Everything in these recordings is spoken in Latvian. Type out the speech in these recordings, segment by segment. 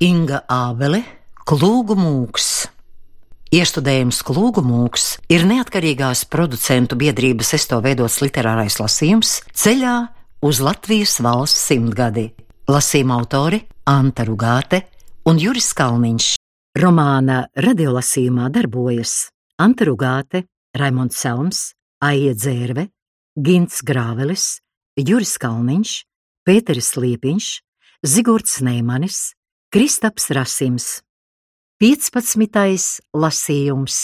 Inga Ābele, Klūgu mūks. Iestudējums Klūgu mūks ir neatkarīgās producentu biedrības esto veidots literārais lasījums ceļā uz Latvijas valsts simtgadi. Lasījuma autori Anta Rugāte un Juris Kalniņš. Romāna radiolasījumā darbojas Anta Rugāte, Raimonds Selms, Aija Dzērve, Gints Grāvelis, Juris Kalniņš, Pēteris Liepiņš, Zigords Neimanis, Kristaps Rasims. 15. lasījums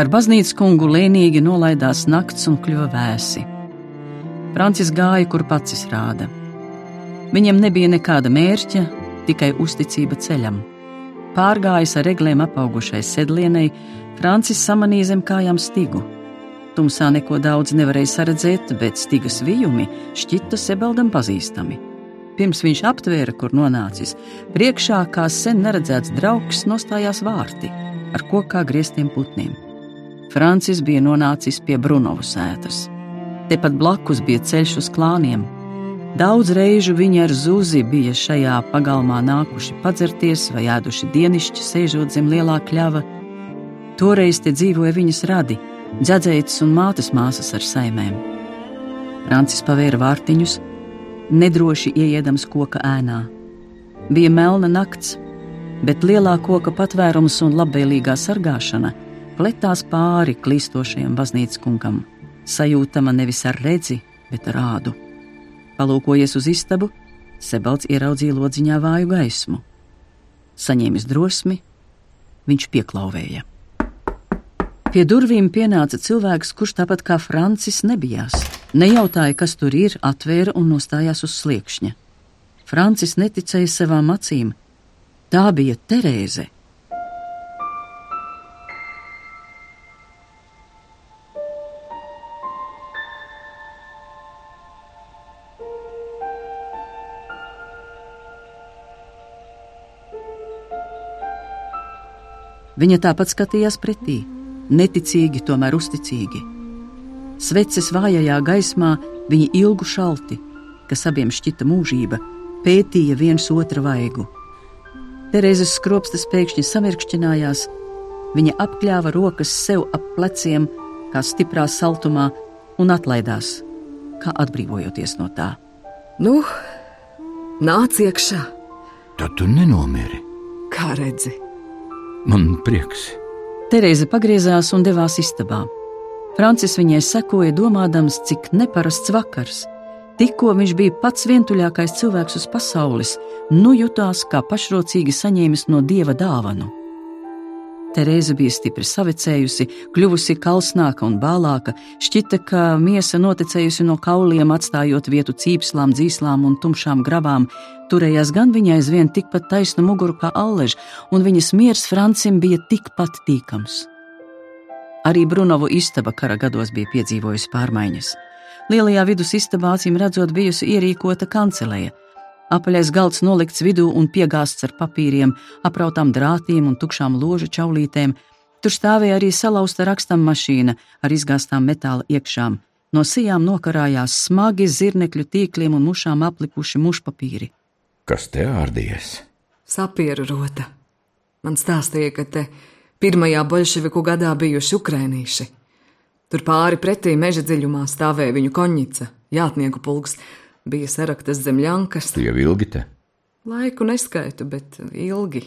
Pār baznīcas kungu lēnīgi nolaidās nakts un kļuva vēsi. Francis gāja, kur pats izrāda. Viņam nebija nekāda mērķa, tikai uzticība ceļam. Pārgājis ar regliem apaugušai sedlienei, Francis samanīja zem kājām stigu. Tumsā neko daudz nevarēja saredzēt, bet stigas vijumi šķita Sebaldam pazīstami. Pirms viņš aptvēra, kur nonācis, priekšā kā sen neredzēts draugs nostājās vārti ar kokā grieztiem putniem. Francis bija nonācis pie Brunovu sētas. Tepat blakus bija ceļš uz klāniem. Daudz reižu viņi ar Zuzi bija šajā pagalmā nākuši padzerties vai ēduši dienišķi, sēžot zem lielā kļava. Toreiz te dzīvoja viņas radi, dzēdzētas un mātes māsas ar saimēm. Francis pavēra vārtiņus, nedroši ieiedams koka ēnā. Bija melna nakts, bet lielā koka patvērums un labvēlīgā sargāšana – pletās pāri klīstošajam baznīcas kungam, sajūtama nevis ar redzi, bet ar rādu. Palūkojies uz istabu, Sebalds ieraudzīja lodziņā vāju gaismu. Saņēmis drosmi, viņš pieklauvēja. Pie durvīm pienāca cilvēks, kurš tāpat kā Francis nebijās. Nejautāja, kas tur ir, atvēra un nostājās uz sliekšņa. Francis neticēja savām acīm. Tā bija Terēze. Viņa tāpat skatījās pretī, neticīgi, tomēr uzticīgi. Sveces vājajā gaismā viņi ilgu šalti, kas abiem šķita mūžība, pētīja viens otra vaigu. Terēzes skropstas pēkšņi samirkšķinājās, viņa apkļāva rokas sev ap pleciem, kā stiprā saltumā, un atlaidās, kā atbrīvojoties no tā. Nu, nāc iekšā! Tad tu nenomiri. Kā redzi? Man prieks. Terēze pagriezās un devās istabā. Francis viņai sekoja, domādams, cik neparasts vakars. Tikko viņš bija pats vientuļākais cilvēks uz pasaules, nu jutās kā pašrocīgi saņēmis no dieva dāvanu. Terēza bija stipri savicējusi, kļuvusi kalsnāka un bālāka, šķita, ka miesa noticējusi no kauliem, atstājot vietu cīpslām, dzīslām un tumšām grabām. Turējās gan viņai aizvien tikpat taisnu muguru kā allež, un viņas miers Francim bija tikpat tīkams. Arī Brunovu istaba kara gados bija piedzīvojusi pārmaiņas. Lielajā vidus istabā acīm redzot bijusi ierīkota kanceleja, Apaļais galds nolikts vidū un piegāsts ar papīriem, aprautām drātīm un tukšām ložu čaulītēm. Tur stāvēja arī salauzta rakstam mašīna ar izgāztām metāla iekšām. No sijām nokarājās smagi zirnekļu tīkliem un mušām aplikuši mušpapīri. Kas te ārdījies? Sapieru rota. Man stāstīja, ka te pirmajā bolševiku gadā bijuši ukrainīši. Tur pāri pretī meža dziļumā stāvēja viņu konjica, jātnieku pulks, bija saraktas zem ļankas. Tu jau ilgi te? Laiku neskaitu, bet ilgi,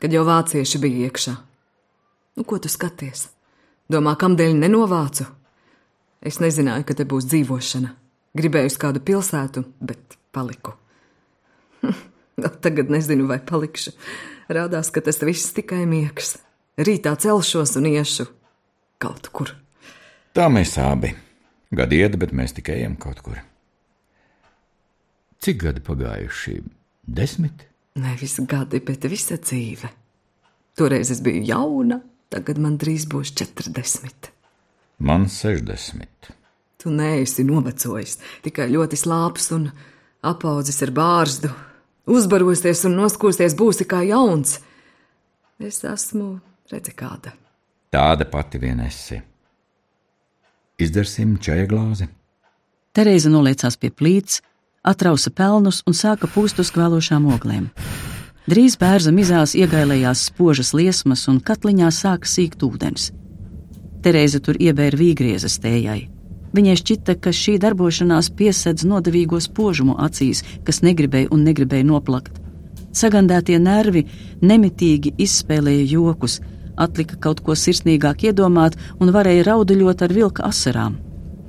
kad jau vācieši bija iekšā. Nu, ko tu skaties? Domā, kamdēļ nenovācu? Es nezināju, ka te būs dzīvošana. Gribēju uz kādu pilsētu, bet paliku. Tagad nezinu, vai palikšu. Rādās, ka tas viss tikai miegs. Rītā celšos un iešu kaut kur. Tā mēs abi. Gadi iet, bet mēs tikai ejam kaut kur. Cik gadi pagājuši? Desmit? Nevis gadi, bet visa dzīve. Toreiz es biju jauna, tagad man drīz būs 40. Man sešdesmit. Tu neesi novecojis, tikai ļoti slāpes un apaudzis ar bārzdu. Uzbarosies un noskūsties būsi kā jauns. Es esmu redzi kāda. Tāda pati vien esi. Izdarsim čaja glāzi. Terēza noliecās pie plīts, atrausa pelnus un sāka pūst uz kvēlošām oglēm. Drīz bērza mizās iegailējās spožas liesmas un katliņā sāka sīkt ūdens. Terēza tur iebēra vīgriezes tējai. Viņai šķita, ka šī darbošanās piesedz nodevīgo spožumu acīs, kas negribēja un negribēja noplakt. Sagandētie nervi nemitīgi izspēlēja jokus, atlika kaut ko sirsnīgāk iedomāt un varēja rauduļot ar vilka asarām,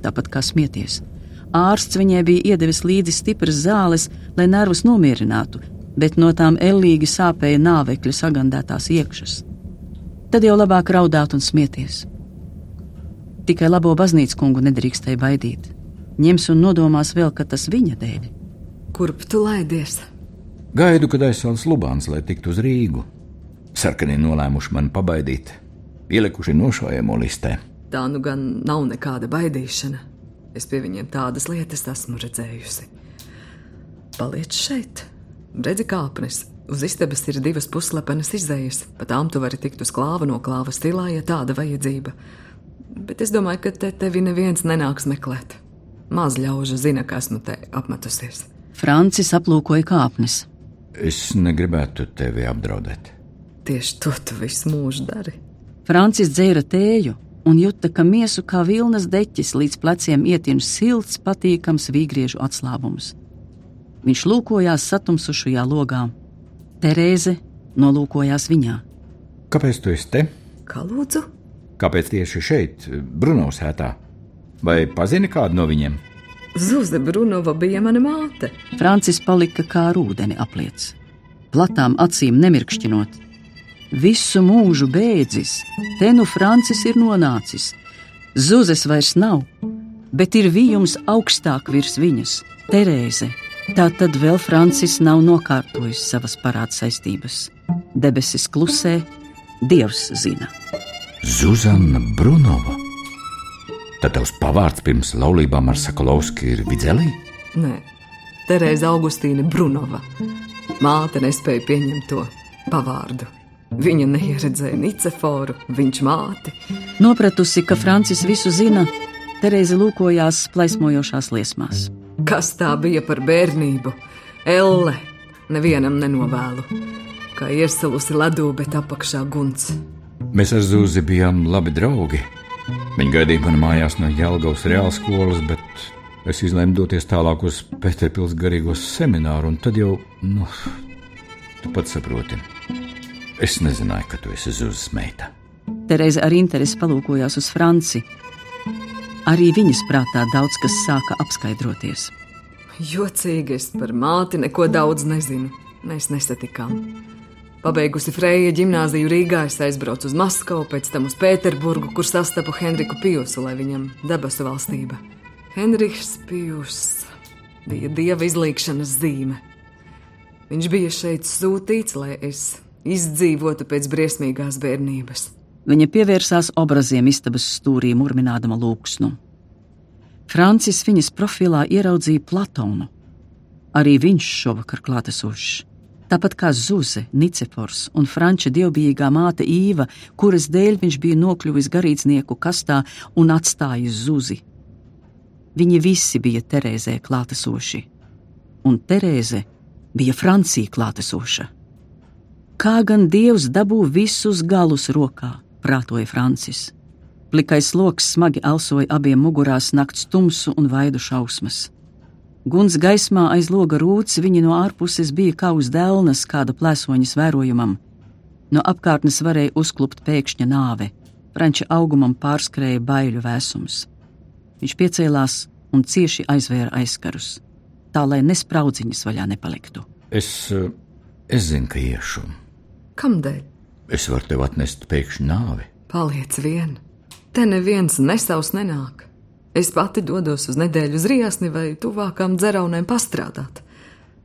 tāpat kā smieties. Ārsts viņai bija iedevis līdzi stipras zāles, lai nervus nomierinātu, bet no tām ellīgi sāpēja nāvekļa sagandētās iekšas. Tad jau labāk raudāt un smieties. Tikai labo baznīcu kungu nedrīkstēja baidīt. Ņems un nodomās vēl, ka tas viņa dēļ. Kurp tu laidies? Gaidu, kad aizsāls Lubāns, lai tiktu uz Rīgu. Sarkanie nolēmuši mani pabaidīt, ielikuši nošojamo listē. Tā nu gan nav nekāda baidīšana. Es pie viņiem tādas lietas esmu redzējusi. Paliec šeit, redzi kāpnes. Uz istabas ir divas puslepenas izējas, pa tām tu vari tikt uz klāva no klāva stilā, ja tāda vajadzība. Bet es domāju, ka te tevi neviens nenāks meklēt. Maz ļaužu zina, ka esmu te apmetusies. Francis aplūkoja kāpnes. Es negribētu tevi apdraudēt. Tieši to tu visu mūžu dari. Francis dzēra tēju un jūta, ka miesu kā vilnas deķis līdz pleciem ietien silts, patīkams vīgriežu atslābums. Viņš lūkojās satumsušajā logā. Terēze nolūkojās viņā. Kāpēc tu esi te? Kā lūdzu? Kāpēc tieši šeit, Brunovs hētā? Vai pazini kādu no viņiem? Zuze Brunova bija mana māte. Francis palika kā ar ūdeni apliec, platām acīm nemirkšķinot. Visu mūžu bēdzis, te nu Francis ir nonācis. Zuzes vairs nav, bet ir vījums augstāk virs viņas - Terēze. Tā tad vēl Francis nav nokārtojis savas parāda saistības. Debesis klusē, Dievs zina. Zuzana Brunova. Tad tavs pavārds pirms laulībām ar Sakalovski ir Vidzelī? Nē, Terēza Augustīna Brunova. Māte nespēja pieņemt to pavārdu. Viņa neieredzēja Niceforu, viņš māti. Nopratusi, ka Francis visu zina, Terēze lūkojās plaismojošās liesmās. Kas tā bija par bērnību? Elle, nevienam nenovēlu. Kā iesalusi ledū, bet apakšā guns. Mēs ar Zuzi bijām labi draugi. Viņa gaidīja mani mājās no Jālgavas reāla skolas, bet es izlēmu doties tālāk uz Pēterpils garīgos semināru, un tad jau, nu, tu pats saproti. Es nezināju, ka tu esi Zuzas meita. Terēze ar interesi palūkojās uz Franci. Arī viņas prātā daudz kas sāka apskaidroties. Jocīgi es par māti neko daudz nezinu. Mēs nesatikām. Pabeigusi Freja gimnāziju Rīgā, es aizbraucu uz Maskavu, pēc tam uz Pēterburgu, kur sastapu Henriku Pijusu, lai viņam debesu valstība. Henriks Pijus bija dieva izlīkšanas zīme. Viņš bija šeit sūtīts, lai es izdzīvotu pēc briesmīgās bērnības. Viņa pievērsās obraziem istabas stūrī, murminādama lūksnu. Francis viņas profilā ieraudzīja Platonu. Arī viņš šovakar klātesošs. Tāpat kā Zuze, Nicefors un Franča dievbijīgā māte Īva, kuras dēļ viņš bija nokļuvis garīdznieku kastā un atstājis Zuzi. Viņi visi bija Terēzē klātesoši, un Terēze bija Francija klātesoša. Kā gan Dievs dabū visus galus rokā, prātoja Francis. Plikais lokus smagi alsoja abiem mugurās nakts tumsu un vaidu šausmas. Guns gaismā aiz loga rūts viņa no ārpuses bija kā uz dēlnas kāda plēsoņas vērojumam. No apkārtnes varēja uzklupt pēkšņa nāve, franča augumam pārskrēja baiļu vēsums. Viņš piecēlās un cieši aizvēra aizkarus, tā lai nespraudziņas vaļā nepaliktu. Es, eh, es zinu, ka iešu. Kamdēļ? Es varu tev atnest pēkšņu nāvi. Paliec vien. Te neviens nesavs nenāk. Es pati dodos uz nedēļu uz Riesni vai tuvākām dzeraunēm pastrādāt.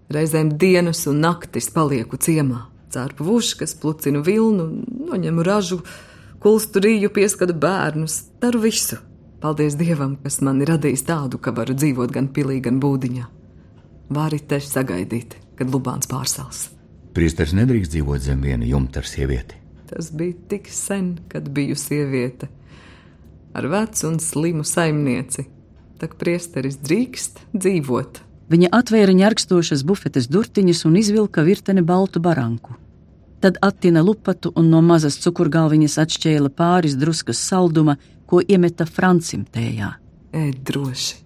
Reizēm dienas un naktis palieku ciemā, cērpu vuškas, plucinu vilnu, noņemu ražu, kulstu rīju, pieskatu bērnus, daru visu. Paldies Dievam, kas man ir radījis tādu, ka varu dzīvot gan pilī, gan būdiņā. Vari te sagaidīt, kad Lubāns pārsals. Priesteris nedrīkst dzīvot zem viena jumta ar sievieti. Tas bija tik sen, kad biju sieviete. Ar vecu un slimu saimnieci. Tak priesteris drīkst dzīvot. Viņa atvēra ņarkstošas bufetes durtiņas un izvilka virteni baltu baranku. Tad attina lupatu un no mazas cukurgalviņas atšķēla pāris druskas salduma, ko iemeta Francim tējā. Ēd droši.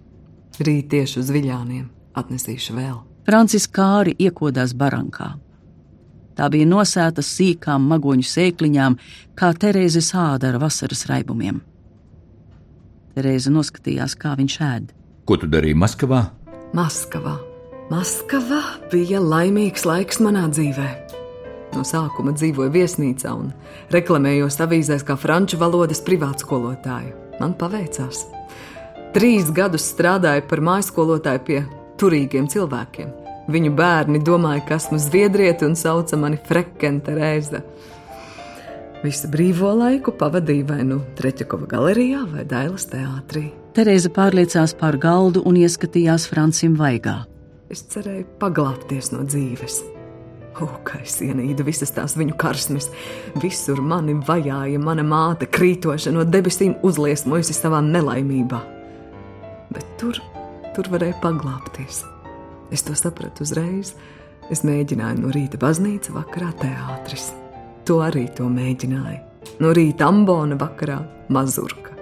Rīt tieši uz viļāniem atnesīšu vēl. Francis kāri iekodās barankā. Tā bija nosēta sīkām magoņu sēkliņām, kā Terēzes āda ar vasaras raibumiem. Terēza noskatījās, kā viņš ēd. Ko tu darīji Maskavā? Maskavā. Maskavā bija laimīgs laiks manā dzīvē. No sākuma dzīvoju viesnīcā un reklamējos avīzēs kā franču valodas privātskolotāju. Man paveicās. Trīs gadus strādāju par mājskolotāju pie turīgiem cilvēkiem. Viņu bērni domāja, ka esmu zviedrieti un sauca mani Frekente Reize. Visu brīvo laiku pavadīju vai nu Treķakova galerijā vai Dailas teātrī. Terēza pārliecās pār galdu un ieskatījās Francim vaigā. Es cerēju paglāpties no dzīves. Kā es ienīdu visas tās viņu karsmes. Visur mani vajāja mana māte, krītoša no debesīm, uzliesmojusi savā nelaimībā. Bet tur, tur varēja paglāpties. Es to sapratu uzreiz. Es mēģināju no rīta baznīca, vakarā teātris. To arī to mēģināju. No rīta ambona, vakarā mazurka.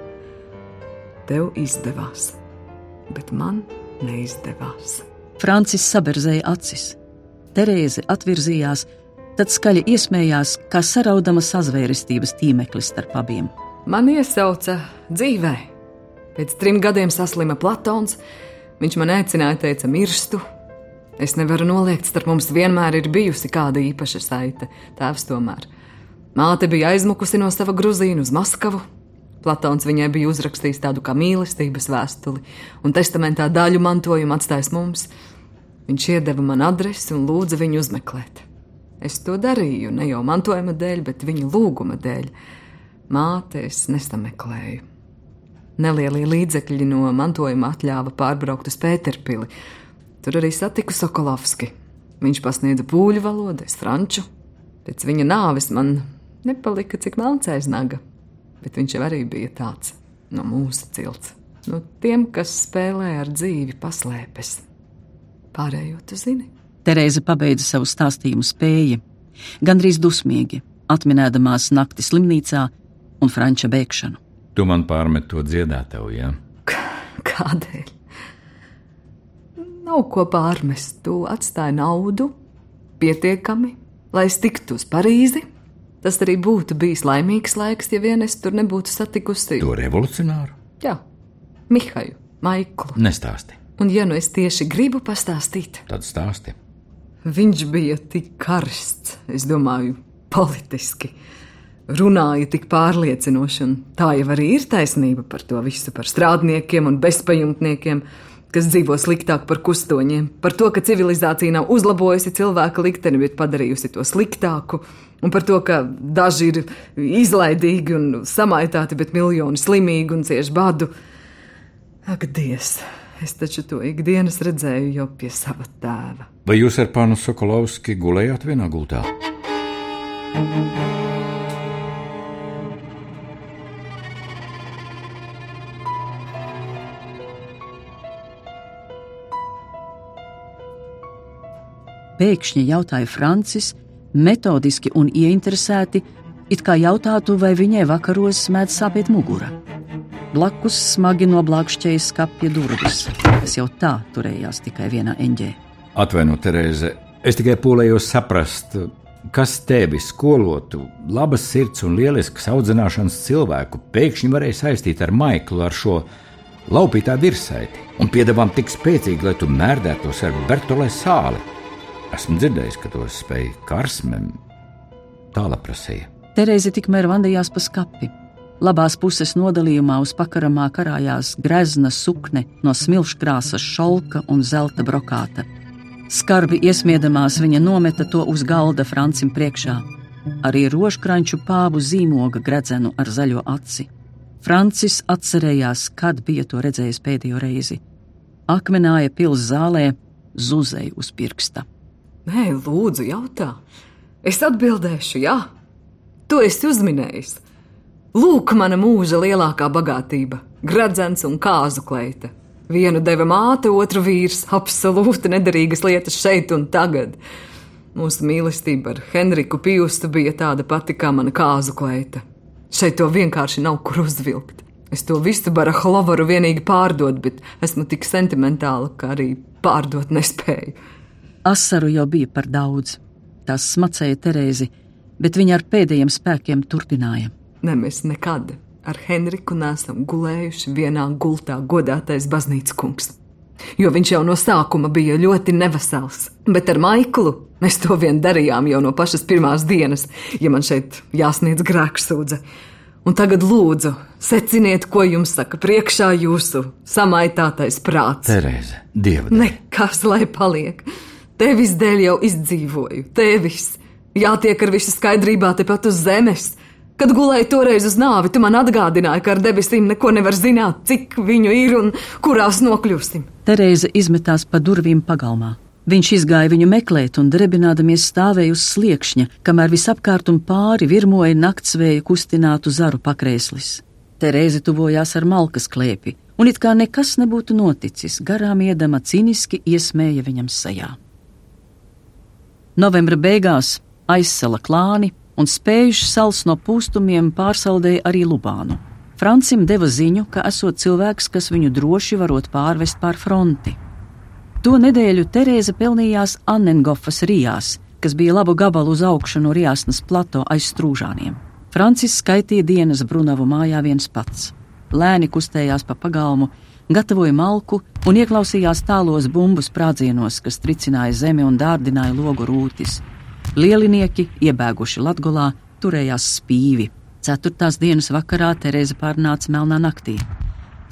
Tev izdevās, bet man neizdevās. Francis saberzēja acis. Terēze atvirzījās, tad skaļi iesmējās, kā saraudama sazvērestības tīmeklis starp abiem. Man iesauca dzīvē. Pēc trim gadiem saslima Platons. Viņš man aicināja, teica, mirstu. Es nevaru noliegt, starp mums vienmēr ir bijusi kāda īpaša saite. Tēvs tomēr. Māte bija aizmukusi no sava gruzīna uz Maskavu. Platons viņai bija uzrakstījis tādu kā mīlestības vēstuli, un testamentā daļu mantojumu atstājis mums. Viņš iedeva man adresi un lūdza viņu uzmeklēt. Es to darīju ne jau mantojuma dēļ, bet viņa lūguma dēļ. Māte es nesameklēju. Nelielie līdzekļi no mantojuma atļāva pārbraukt uz Pēterpili. Tur arī satiku Sokolovski. Viņš pasniedza pūļu valodu, es franču. Pēc viņa nāves man nepalika cik melncēs naga, bet viņš jau arī bija tāds no mūsu cilts. No tiem, kas spēlē ar dzīvi, paslēpes. Pārējo tu zini. Terēza pabeidza savu stāstījumu spēju, gandrīz dusmīgi, atminēdamās nakti slimnīcā un franča bēgšanu. Tu man pārmet to dziedātavu, jā? Ja? Kādēļ? Nav ko pārmest. Tu atstāji naudu pietiekami, lai es tiktu uz Parīzi. Tas arī būtu bijis laimīgs laiks, ja vien es tur nebūtu satikusi To revolucionāru? Jā, Mihaju, Maiklu. Nestāsti. Un, ja nu es tieši gribu pastāstīt, Tad stāsti. viņš bija tik karsts, es domāju, politiski. Runāja tik pārliecinoši, un tā jau arī ir taisnība par to visu, par strādniekiem un bezpajumtniekiem, kas dzīvo sliktāk par kustoņiem, par to, ka civilizācija nav uzlabojusi cilvēka likteni, bet padarījusi to sliktāku, un par to, ka daži ir izlaidīgi un samaitāti, bet miljoni slimīgi un cieši badu. Ak, Dievs! Es taču to ikdienas redzēju jau pie sava tēva. Vai jūs ar pānu Sokolovski gulējāt vienā gultā? Pēkšņi jautāja Francis, metodiski un ieinteresēti, it kā jautātu, vai viņai vakaros mēdz sāpēt mugura. Blakus smagi noblākšķēja skapja durvis, kas jau tā turējās tikai vienā eņģē. Atvaino, Terēze, es tikai pūlējos saprast, kas tevi skolotu, labas sirds un lielisks audzināšanas cilvēku pēkšņi varēja saistīt ar Maiklu, ar šo laupītā virsaiti un piedāvām tik spēcīgi, lai tu mērdētos ar Bertolē sāli. Esmu dzirdējis, ka to spēj karsmem. Tālāk prasīja. Terēze tikmēr vandījās pa skapi. Labās puses nodalījumā uz pakaramā karājās grezna sukne no smilškrāsas šalka un zelta brokāta. Skarbi iesmiedamās viņa nometa to uz galda Francim priekšā, arī rožkranču pāvu zīmoga gredzenu ar zaļo aci. Francis atcerējās, kad bija to redzējis pēdējo reizi. Akmenāja pils zālē, zuzēja uz pirksta. Nē, lūdzu, jautā. Es atbildēšu, jā. Tu esi uzminējis. Lūk, mana mūža lielākā bagātība - gradzens un kāzu kleita. Vienu deva māte, otru vīrs. Absolūti nederīgas lietas šeit un tagad. Mūsu mīlestība ar Henriku Pjustu bija tāda pati kā mana kāzu kleita. Šeit to vienkārši nav kur uzvilkt. Es to visu barahlo varu vienīgi pārdot, bet esmu tik sentimentāla, ka arī pārdot nespēju. Asaru jau bija par daudz. Tās smacēja Terēzi, bet viņa ar pēdējiem spēkiem turpināja. Ne mēs nekad ar Henriku nesam gulējuši vienā gultā godātais baznīcas kungs. Jo viņš jau no sākuma bija ļoti nevesels, bet ar Maiklu mēs to vien darījām jau no pašas pirmās dienas, ja man šeit jāsniedz grēksūdze. Un tagad lūdzu, seciniet, ko jums saka priekšā jūsu samaitātais prāts. Terēze, dieva dēļ. Nekas, lai paliek. Tevis dēļ jau izdzīvoju, tevis. Jātiek ar visu skaidrībā tepat uz zemes. Kad gulēju toreiz uz nāvi, tu man atgādināji, ka ar debesīm neko nevar zināt, cik viņu ir un kurās nokļūsim. Terēza izmetās pa durvīm pagalmā. Viņš izgāja viņu meklēt un drebinādamies stāvēja uz sliekšņa, kamēr visapkārt un pāri virmoja naktsvēja kustinātu zaru pakrēslis. Terēze tuvojās ar malkas klēpi, un it kā nekas nebūtu noticis, garām iedama cīniski iesmēja viņam sejā. Novembra beigās aizsala klāni, un spējuši sals no pūstumiem pārsaldēja arī Lubānu. Francim deva ziņu, ka esot cilvēks, kas viņu droši varot pārvest pār fronti. To nedēļu Terēze pelnījās Annengofas rijās, kas bija labu gabalu uz augšu no Riasnas plato aiz strūžāniem. Francis skaitīja dienas Brunavu mājā viens pats. Lēni kustējās pa pagalmu, gatavoja malku un ieklausījās tālos bumbu sprādzienos, kas tricināja zemi un dārdināja logu rūtis. Lielinieki, iebēguši Latgolā, turējās spīvi. Ceturtās dienas vakarā Terēza pārnāca melnā naktī.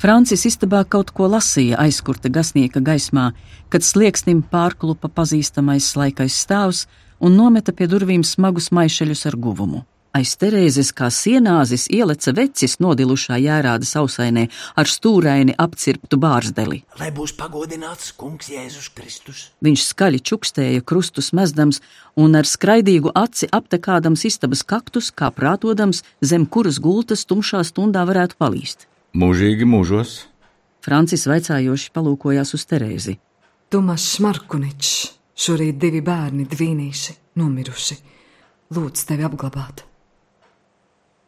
Francis istabā kaut ko lasīja aizkurta gasnieka gaismā, kad slieksnim pārklupa pazīstamais slaikais stāvs un nometa pie durvīm smagus maišeļus ar guvumu. Aiz Terēzes kā sienāzis ieleca vecis nodilušā jērāda sausainē ar stūraini apcirptu bārzdeli. Lai būs pagodināts kungs Jēzus Kristus. Viņš skaļi čukstēja krustus mezdams un ar skraidīgu aci aptekādams istabas kaktus, kā prātodams, zem kuras gultas tumšā stundā varētu palīst. Mūžīgi mūžos. Francis vaicājoši palūkojās uz Terēzi. Tomas Šmarkuničs, šorīt divi bērni, dvīnīši, nomiruši. Lūdzu, tevi apglabāt.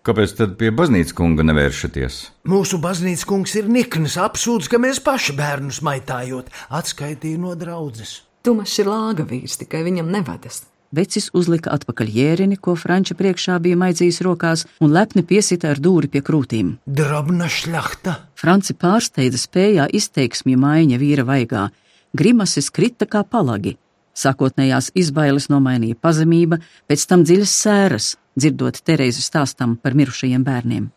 Kāpēc tad pie baznīcas kunga nevēršaties? Mūsu baznīcas kungs ir nikns, apsūdz, ka mēs paši bērnus maitājot, atskaitīja no draudzes. Tomas ir lāga vīrs, tikai viņam nevadas. Vecis uzlika atpakaļ jērini, ko Franča priekšā bija maidzījis rokās, un lepni piesita ar dūri pie krūtīm. Drabna šļakta. Franci pārsteidza spējā izteiksmju maiņa vīra vaigā. Grimases krita kā palagi. Sākotnējās izbailes nomainīja pazemība, pēc tam dziļas sēras, dzirdot Terēzes stāstam par mirušajiem bērniem.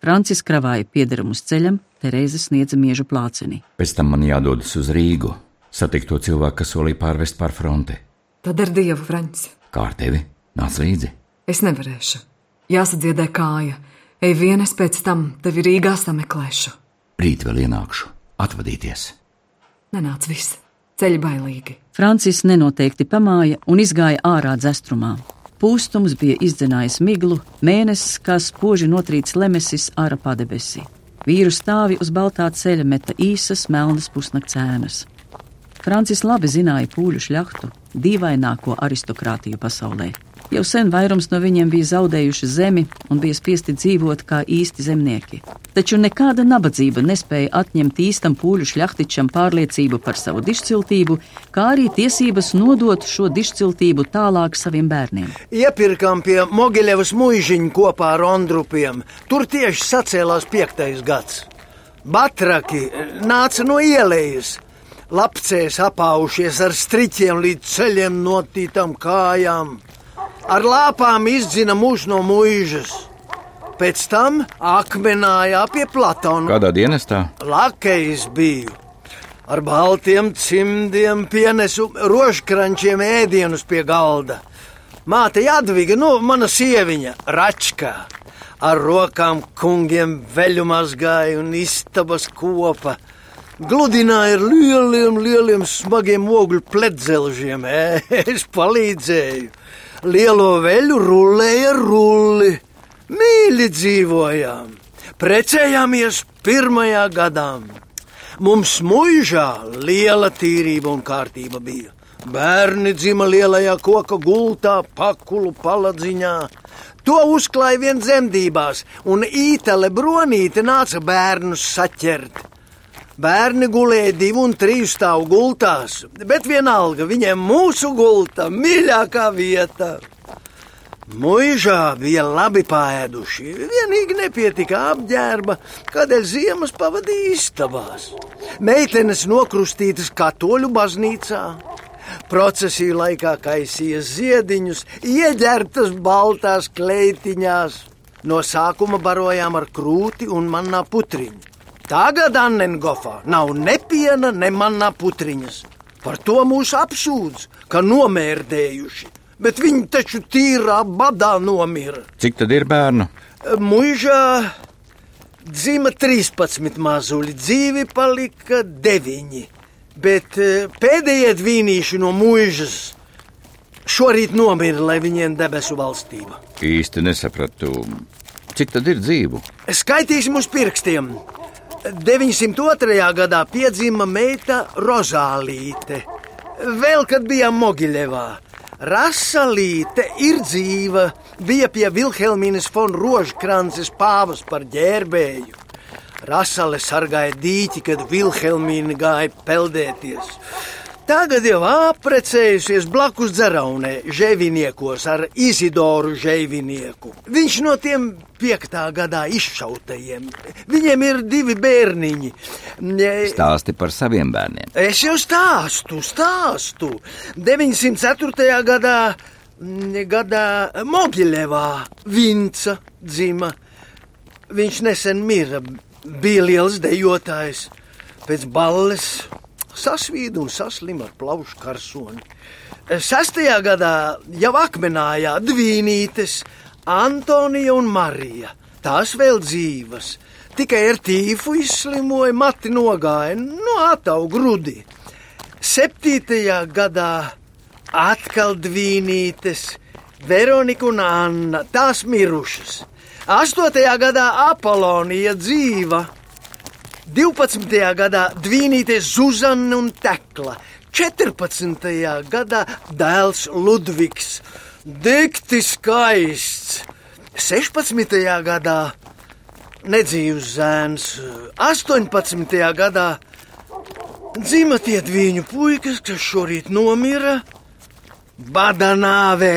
Francis kravāja piederamus ceļam, Terēze sniedza miežu plāceni. Pēc tam man jādodas uz Rīgu, satikt to cilvēku, kas solīja pārvest pār fronti. Tad ar dievu, Franci. Kā ar tevi? Nāc līdzi! Es nevarēšu. Jāsadziedē kāja. Ej vien es pēc tam tevi Rīgā sameklēšu. Rīt vēl ienākšu, atvadīties. Nenāc viss. Ceļi bailīgi. Francis nenoteikti pamāja un izgāja ārā dzestrumā. Pūstums bija izdzenājis miglu, mēnesis kā spoži notrīts lemesis ārā padebesī. Vīru stāvi uz baltā ceļa meta īsas melnas pusnakts ēnas. Francis labi zināja pūļu šļaktu, dīvaināko aristokrātiju pasaulē. Jau sen vairums no viņiem bija zaudējuši zemi un bija spiesti dzīvot kā īsti zemnieki. Taču nekāda nabadzība nespēja atņemt īstam pūļu šļaktičam pārliecību par savu dišciltību, kā arī tiesības nodot šo dišciltību tālāk saviem bērniem. Iepirkām pie Mogiļevas muižiņa kopā ar Ondrupiem. Tur tieši sacēlās piektais gads. Batraki nāca no ielas. Lapcēs apaušies ar striķiem līdz ceļiem notītām kājām. Ar lāpām izdzina mūžu no mūžas. Pēc tam akmenājā pie Platona. Kādā dienestā? Lakejs biju. Ar baltiem cimdiem pienesu rožkrančiem ēdienus pie galda. Māte Jadviga, nu, mana sieviņa, račkā. Ar rokām kungiem veļumās gāja un istabas kopa. Gludināja ar lieliem, lieliem smagiem ogļu pledzelžiem. Es palīdzēju. Lielo veļu rullēja rulli. Mīļi dzīvojām, precējāmies pirmajā gadā. Mums mūžā liela tīrība un kārtība bija. Bērni dzima lielajā koka gultā, pakulu paladziņā. To uzklāja vien dzemdībās, un ītele bronīte nāca bērnus saķert. Bērni gulēja divu un trīs stāvu gultās, bet vienalga viņiem mūsu gulta mīļākā vieta. Mūžā bija labi pāēduši, vienīgi nepietika apģērba, kādēļ ziemas pavadīja istabās. Meitenes nokrustītas katoļu baznīcā. Procesiju laikā kaisīja ziediņus, ieģertas baltās kleitiņās. No sākuma barojām ar krūti un manā putriņu. Tagad Annengofā nav ne piena, ne manā putriņas. Par to mūs apsūdz, ka nomērdējuši bet viņi taču tīrā badā nomira. Cik tad ir bērnu? Mūžā dzima 13 mazuļi, dzīvi palika 9, bet eh, pēdējie dvīnīši no mūžas šorīt nomira, lai viņiem debesu valstība. Īsti nesapratu, cik tad ir dzīvu? Skaitīsim uz pirkstiem. 902. gadā piedzima meita Rozālīte. Vēl kad bijām Mogiļevā, Rasalīte ir dzīva, bija pie Vilhelmīnas von Rožkrances pāvas par ģērbēju. Rasale sargāja dīķi, kad Vilhelmīna gāja peldēties. Tagad jau apprecējusies blakus dzeraunē, žēviniekos ar Izidoru žēvinieku. Viņš no tiem piektā gadā izšautajiem. Viņiem ir divi bērniņi. Stāsti par saviem bērniem. Es jau stāstu, stāstu. 904. gadā, gadā Mogiļevā Vinca dzima. Viņš nesen mira, bija liels dejotājs. Pēc balles sasvīd un saslim ar plaušu karsoni. Sestajā gadā jau akmenājā dvīnītes Antonija un Marija. Tās vēl dzīvas, tikai ar tīfu izslimoja, mati nogāja, no atau grudi. Septītajā gadā atkal dvīnītes, Veronika un Anna, tās mirušas. Astotajā gadā Apolonija dzīva, 12. gadā Dvīnītes Zuzana un Tekla, 14. gadā dēls Ludvigs, dikti skaists, 16. gadā nedzīvs zēns, 18. gadā dzima tie viņu puikas, kas šorīt nomira, bada nāvē.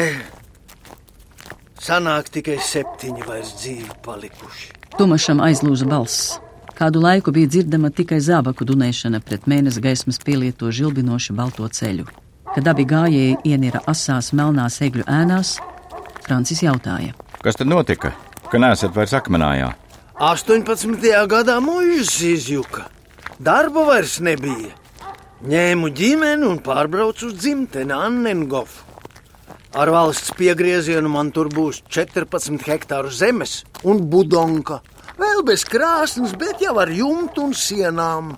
Sanāk tikai septiņi vairs dzīvi palikuši. Tomašam aizlūza balss. Kādu laiku bija dzirdama tikai zābaku dunēšana pret mēnesi gaismas pielieto žilbinošu balto ceļu. Kad abi gājēji ienira asās melnās egļu ēnās, Francis jautāja: Kas tad notika, ka neesat vairs akmenājā? 18. gadā mūžs izjuka. Darba vairs nebija. Ņēmu ģimeni un pārbraucu uz dzimteni Annengofu. Ar valsts piegriezienu man tur būs 14 hektāru zemes un budonka. Vēl bez krāsnes, bet jau ar jumtu un sienām.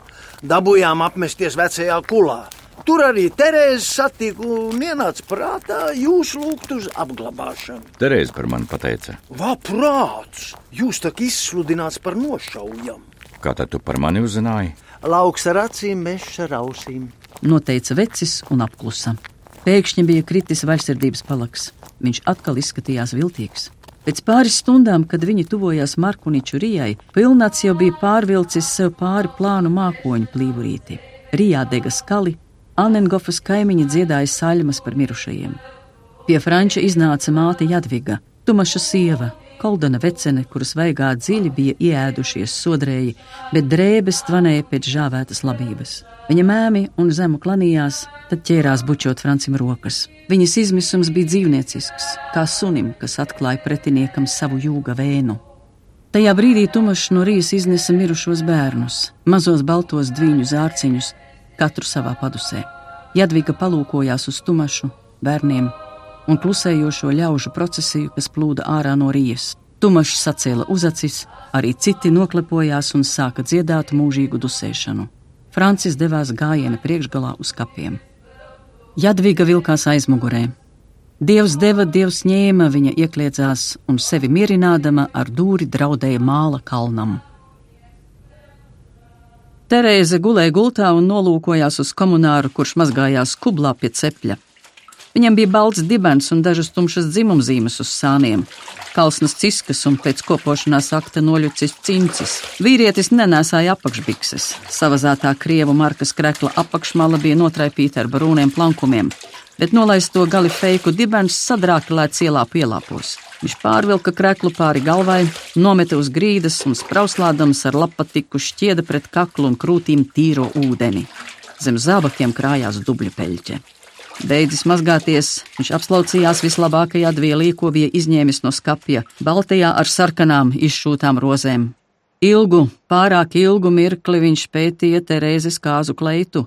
Dabūjām apmesties vecajā kulā. Tur arī Terēze satika un ienāca prātā jūs lūgt uz apglabāšanu. Terēze par mani pateica. Vā, prāts! Jūs tak izsludināts par nošaujam. Kā tad tu par mani uzzināji? Lauks ar acīm, mežs ar ausīm. Noteica vecis un apklusa. Pēkšņi bija kritis vaļsirdības palaks. Viņš atkal izskatījās viltīgs. Pēc pāris stundām, kad viņi tuvojās Markuniču Rijai, Pilnāts jau bija pārvilcis sev pāri plānu mākoņu plīvurīti. Rijā dega skali, Annengofas kaimiņi dziedāja saļmas par mirušajiem. Pie Franča iznāca māte Jadviga, Tumaša sieva, Koldana vecene, kuras vaigā dziļi bija ieēdušies sodrēji, bet drēbes tvanēja pēc žāvētas labības. Viņa mēmi un zemu klanījās, tad ķērās bučot Francim rokas. Viņas izmisums bija dzīvniecisks, kā sunim, kas atklāja pretiniekam savu jūga vēnu. Tajā brīdī Tumašs no rījas iznesa mirušos bērnus, mazos baltos dviņu zārciņus, katru savā padusē. Jadviga palūkojās uz tumašu, bērniem un klusējošo ļaužu procesiju, kas plūda ārā no rijas. Tumašs sacēla uzacis, arī citi noklepojās un sāka dziedāt mūžīgu dusēšanu. Francis devās gājiena priekšgalā uz kapiem. Jadviga vilkās aizmugurē. Dievs deva, dievs ņēma, viņa iekļiedzās un sevi mierinādama ar dūri draudēja māla kalnam. Terēze gulēja gultā un nolūkojās uz komunāru, kurš mazgājās kublā pie cepļa. Viņam bija balts dibens un dažas tumšas dzimumzīmes uz sāniem, kalsnas ciskas un pēc kopošanās akta noļucis cincis. Vīrietis nenēsāja apakšbikses. Savazātā krievu markas krekla apakšmala bija notraipīta ar brūniem plankumiem, bet nolaisto gali feiku dibens sadrākelēts ielā pielāpos. Viņš pārvilka kreklu pāri galvai, nometa uz grīdas un sprauslādams ar lapatiku šķieda pret kaklu un krūtīm tīro ūdeni. Zem zābakiem krājās dubļu peļķe. Beidzis mazgāties, viņš apslaucījās vislabākajā dvielī, ko bija izņēmis no skapja, baltajā ar sarkanām izšūtām rozēm. Ilgu, pārāk ilgu mirkli viņš pētīja Terēzes kāzu kleitu.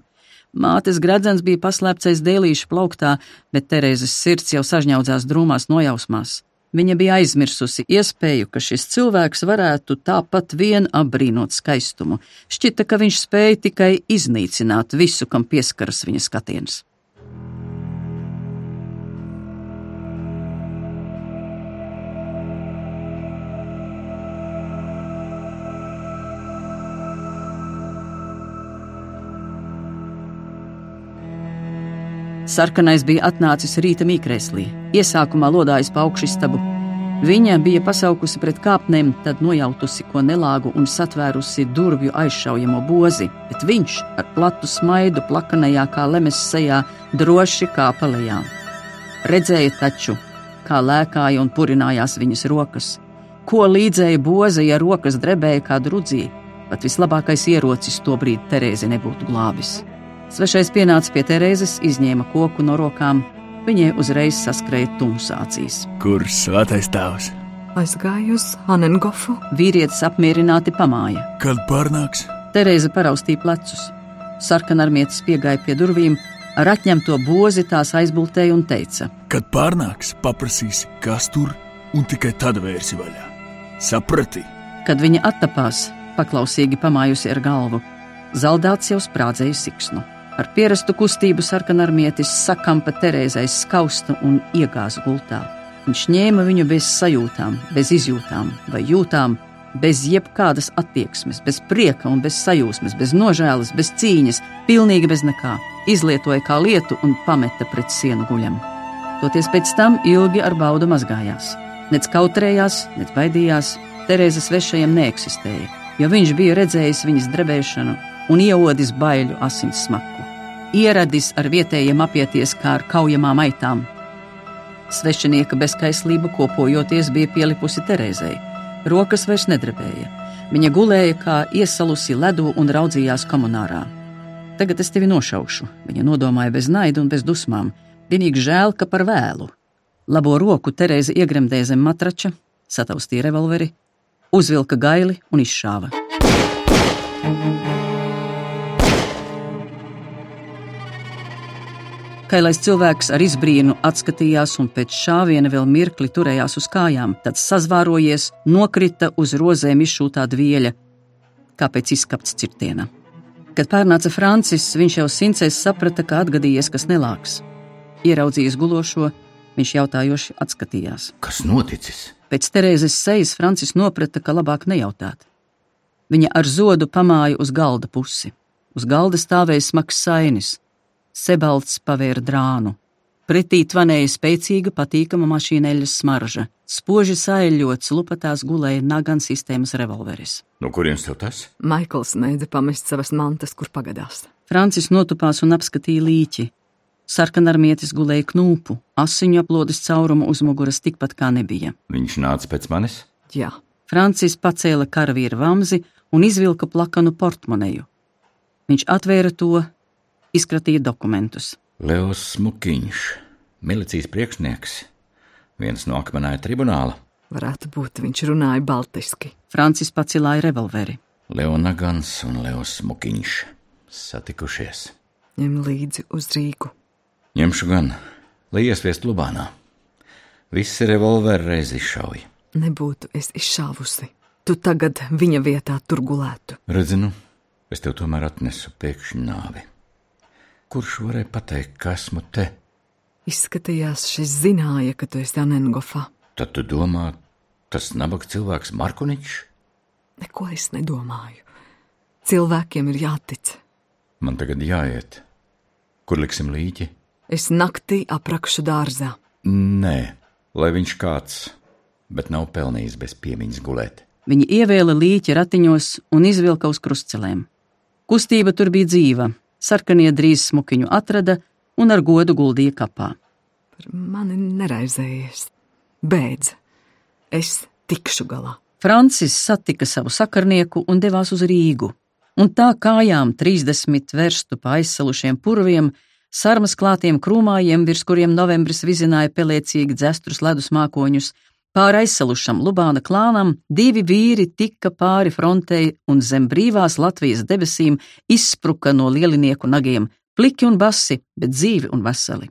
Mātes gredzens bija paslēpts aiz dēlīša plauktā, bet Terēzes sirds jau sažņaudzās drūmās nojausmās. Viņa bija aizmirsusi iespēju, ka šis cilvēks varētu tāpat vien apbrīnot skaistumu. Šķita, ka viņš spēja tikai iznīcināt visu, kam pieskaras viņa skatiens. Sarkanais bija atnācis rīta mīkrēslī, iesākumā lodājis pa augšistabu. Viņa bija pasaukusi pret kāpnēm, tad nojautusi ko nelāgu un satvērusi durvju aizšaujamo bozi, bet viņš ar platu smaidu plakanajā kā lemes sejā droši kāpa lejā. Redzēja taču, kā lēkāja un purinājās viņas rokas, ko līdzēja boza, ja rokas drebēja kā drudzī, pat vislabākais ierocis to brīdi Terēzi nebūtu glābis. Svešais pienāca pie Terēzes, izņēma koku no rokām. Viņai uzreiz saskrēja tumsācijas. Kur svētais tēvs? Aizgāju uz Anengofu. Vīrietis apmierināti pamāja. Kad pārnāks? Terēze paraustīja plecus. Sarkanarmietis piegāja pie durvīm, ar atņemto bozi tās aizbultēja un teica: Kad pārnāks, paprasīsi, kas tur, un tikai tad vērsi vaļā. Saprati? Kad viņa attapās, paklausīgi pamājusi ar galvu, zaldāts jau sprādzēja siksnu. Ar pierastu kustību sarkanarmietis sakampa Terēzais skaustu un iegāza gultā. Viņš ņēma viņu bez sajūtām, bez izjūtām vai jūtām, bez jebkādas attieksmes, bez prieka un bez sajūsmas, bez nožēlas, bez cīņas, pilnīgi bez nekā. Izlietoja kā lietu un pameta pret sienu guļam. Toties pēc tam ilgi ar baudu mazgājās. Nec kautrējās, nec baidījās, Terēzes svešajiem neeksistēja, jo viņš bija redzējis viņas drebēšanu un ieodis baiļu asins smaku ieradis ar vietējiem apieties kā ar kaujamām aitām. Svešinieka bezskaislība kopojoties bija pielipusi Terēzei. Rokas vairs nedrebēja. Viņa gulēja kā iesalusi ledu un raudzījās komunārā. Tagad es tevi nošaušu, viņa nodomāja bez naida un bez dusmām. Vienīgi žēl, ka par vēlu. Labo roku Terēze iegremdēja zem matrača, sataustīja revolveri, uzvilka gaili un izšāva. Kailais cilvēks ar izbrīnu atskatījās un pēc šāviena vēl mirkli turējās uz kājām, tad sazvārojies, nokrita uz rozēm izšūtā dvieļa, kā pēc izskapts cirtiena. Kad pārnāca Francis, viņš jau sincēs saprata, ka atgadījies kas nelāks. Ieraudzījis gulošo, viņš jautājoši atskatījās. Kas noticis? Pēc Terēzes sejas Francis noprata, ka labāk nejautāt. Viņa ar zodu pamāja uz galda pusi. Uz galda stāvēja smags sainis, Sebalts pavēra drānu. Pretī tvanēja spēcīga, patīkama mašīneļas smarža. Spoži saeļots lupatās gulēja Nagan sistēmas revolveris. No kurienes tev tas? Maikls neidza pamest savas mantas, kur pagadās. Francis notupās un apskatīja līķi. Sarkanarmietis gulēja knūpu, asiņu aplodes caurumu uz muguras tikpat kā nebija. Viņš nāca pēc manis? Jā. Francis pacēla karavīra vamzi un izvilka plakanu portmoneju. Viņš atvēra to, izkratīja dokumentus. Leos Smukiņš, milicijas priekšnieks, viens no akmenāja tribunāla. Varētu būt, viņš runāja baltiski. Francis pacilāja revolveri. Leona Gans un Leos Smukiņš satikušies. Ņem līdzi uz Rīgu. Ņemšu gan, lai iesviest Lubānā. Visi revolveri reiz izšauja. Nebūtu es izšāvusi. Tu tagad viņa vietā tur gulētu. Redzinu, es tev tomēr atnesu pēkšņu nāvi. Kurš varēja pateikt, ka esmu te? Izskatījās, šis zināja, ka tu esi Anengofā. Tad tu domā, tas nabaga cilvēks Markoničs? Neko es nedomāju. Cilvēkiem ir jātic. Man tagad jāiet. Kur liksim līķi? Es naktī aprakšu dārzā. Nē, lai viņš kāds, bet nav pelnījis bez piemiņas gulēt. Viņi ievēla līķi ratiņos un izvilka uz krustcelēm. Kustība tur bija dzīva, sarkanie drīz smukiņu atrada un ar godu guldīja kapā. Par mani neraizējies. Beidz, es tikšu galā. Francis satika savu sakarnieku un devās uz Rīgu, un tā kājām 30 verstu pa aizsalušiem purviem, sarmas klātiem krūmājiem, virs kuriem novembris vizināja pelēcīgi dzestrus ledus mākoņus, pāri aizsalušam Lubāna klānam, divi vīri tika pāri frontei un zem brīvās Latvijas debesīm izspruka no lielinieku nagiem, pliki un basi, bet dzīvi un veseli.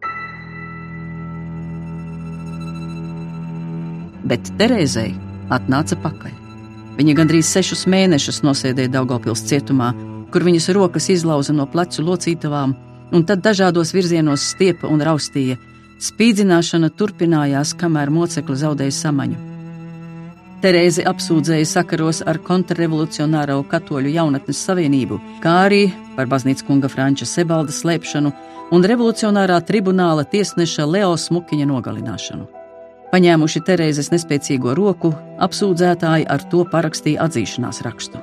Bet Terēzei atnāca pakaļ. Viņa gandrīz sešus mēnešus nosēdēja Daugopils cietumā, kur viņas rokas izlauza no plecu locītavām, un tad dažādos virzienos stiepa un raustīja. Spīdzināšana turpinājās, kamēr mocekli zaudēja samaņu. Terēzi apsūdzēja sakaros ar kontrrevolucionāro katoļu jaunatnes savienību, kā arī par baznīcas kunga Franča Sebalda slēpšanu un revolucionārā tribunāla tiesneša Leo Smukiņa nogalināšanu. Paņēmuši Terēzes nespēcīgo roku, apsūdzētāji ar to parakstīja atzīšanās rakstu.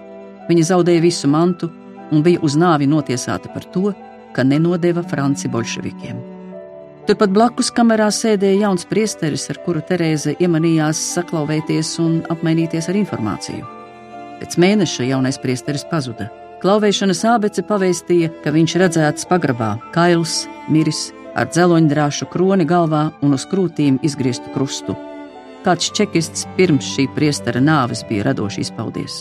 Viņa zaudēja visu mantu un bija uz nāvi notiesāta par to, ka nenodeva Franci bolševikiem. Turpat blakus kamerā sēdēja jauns priesteris, ar kuru Terēze iemanījās saklauvēties un apmainīties ar informāciju. Pēc mēneša jaunais priesteris pazuda. Klauvēšanas ābece pavēstīja, ka viņš redzēts pagrabā, kails, miris, ar dzeloņdrāšu kroni galvā un uz krūtīm izgrieztu krustu. Kāds čekists pirms šī priestera nāves bija radoši izpaudies.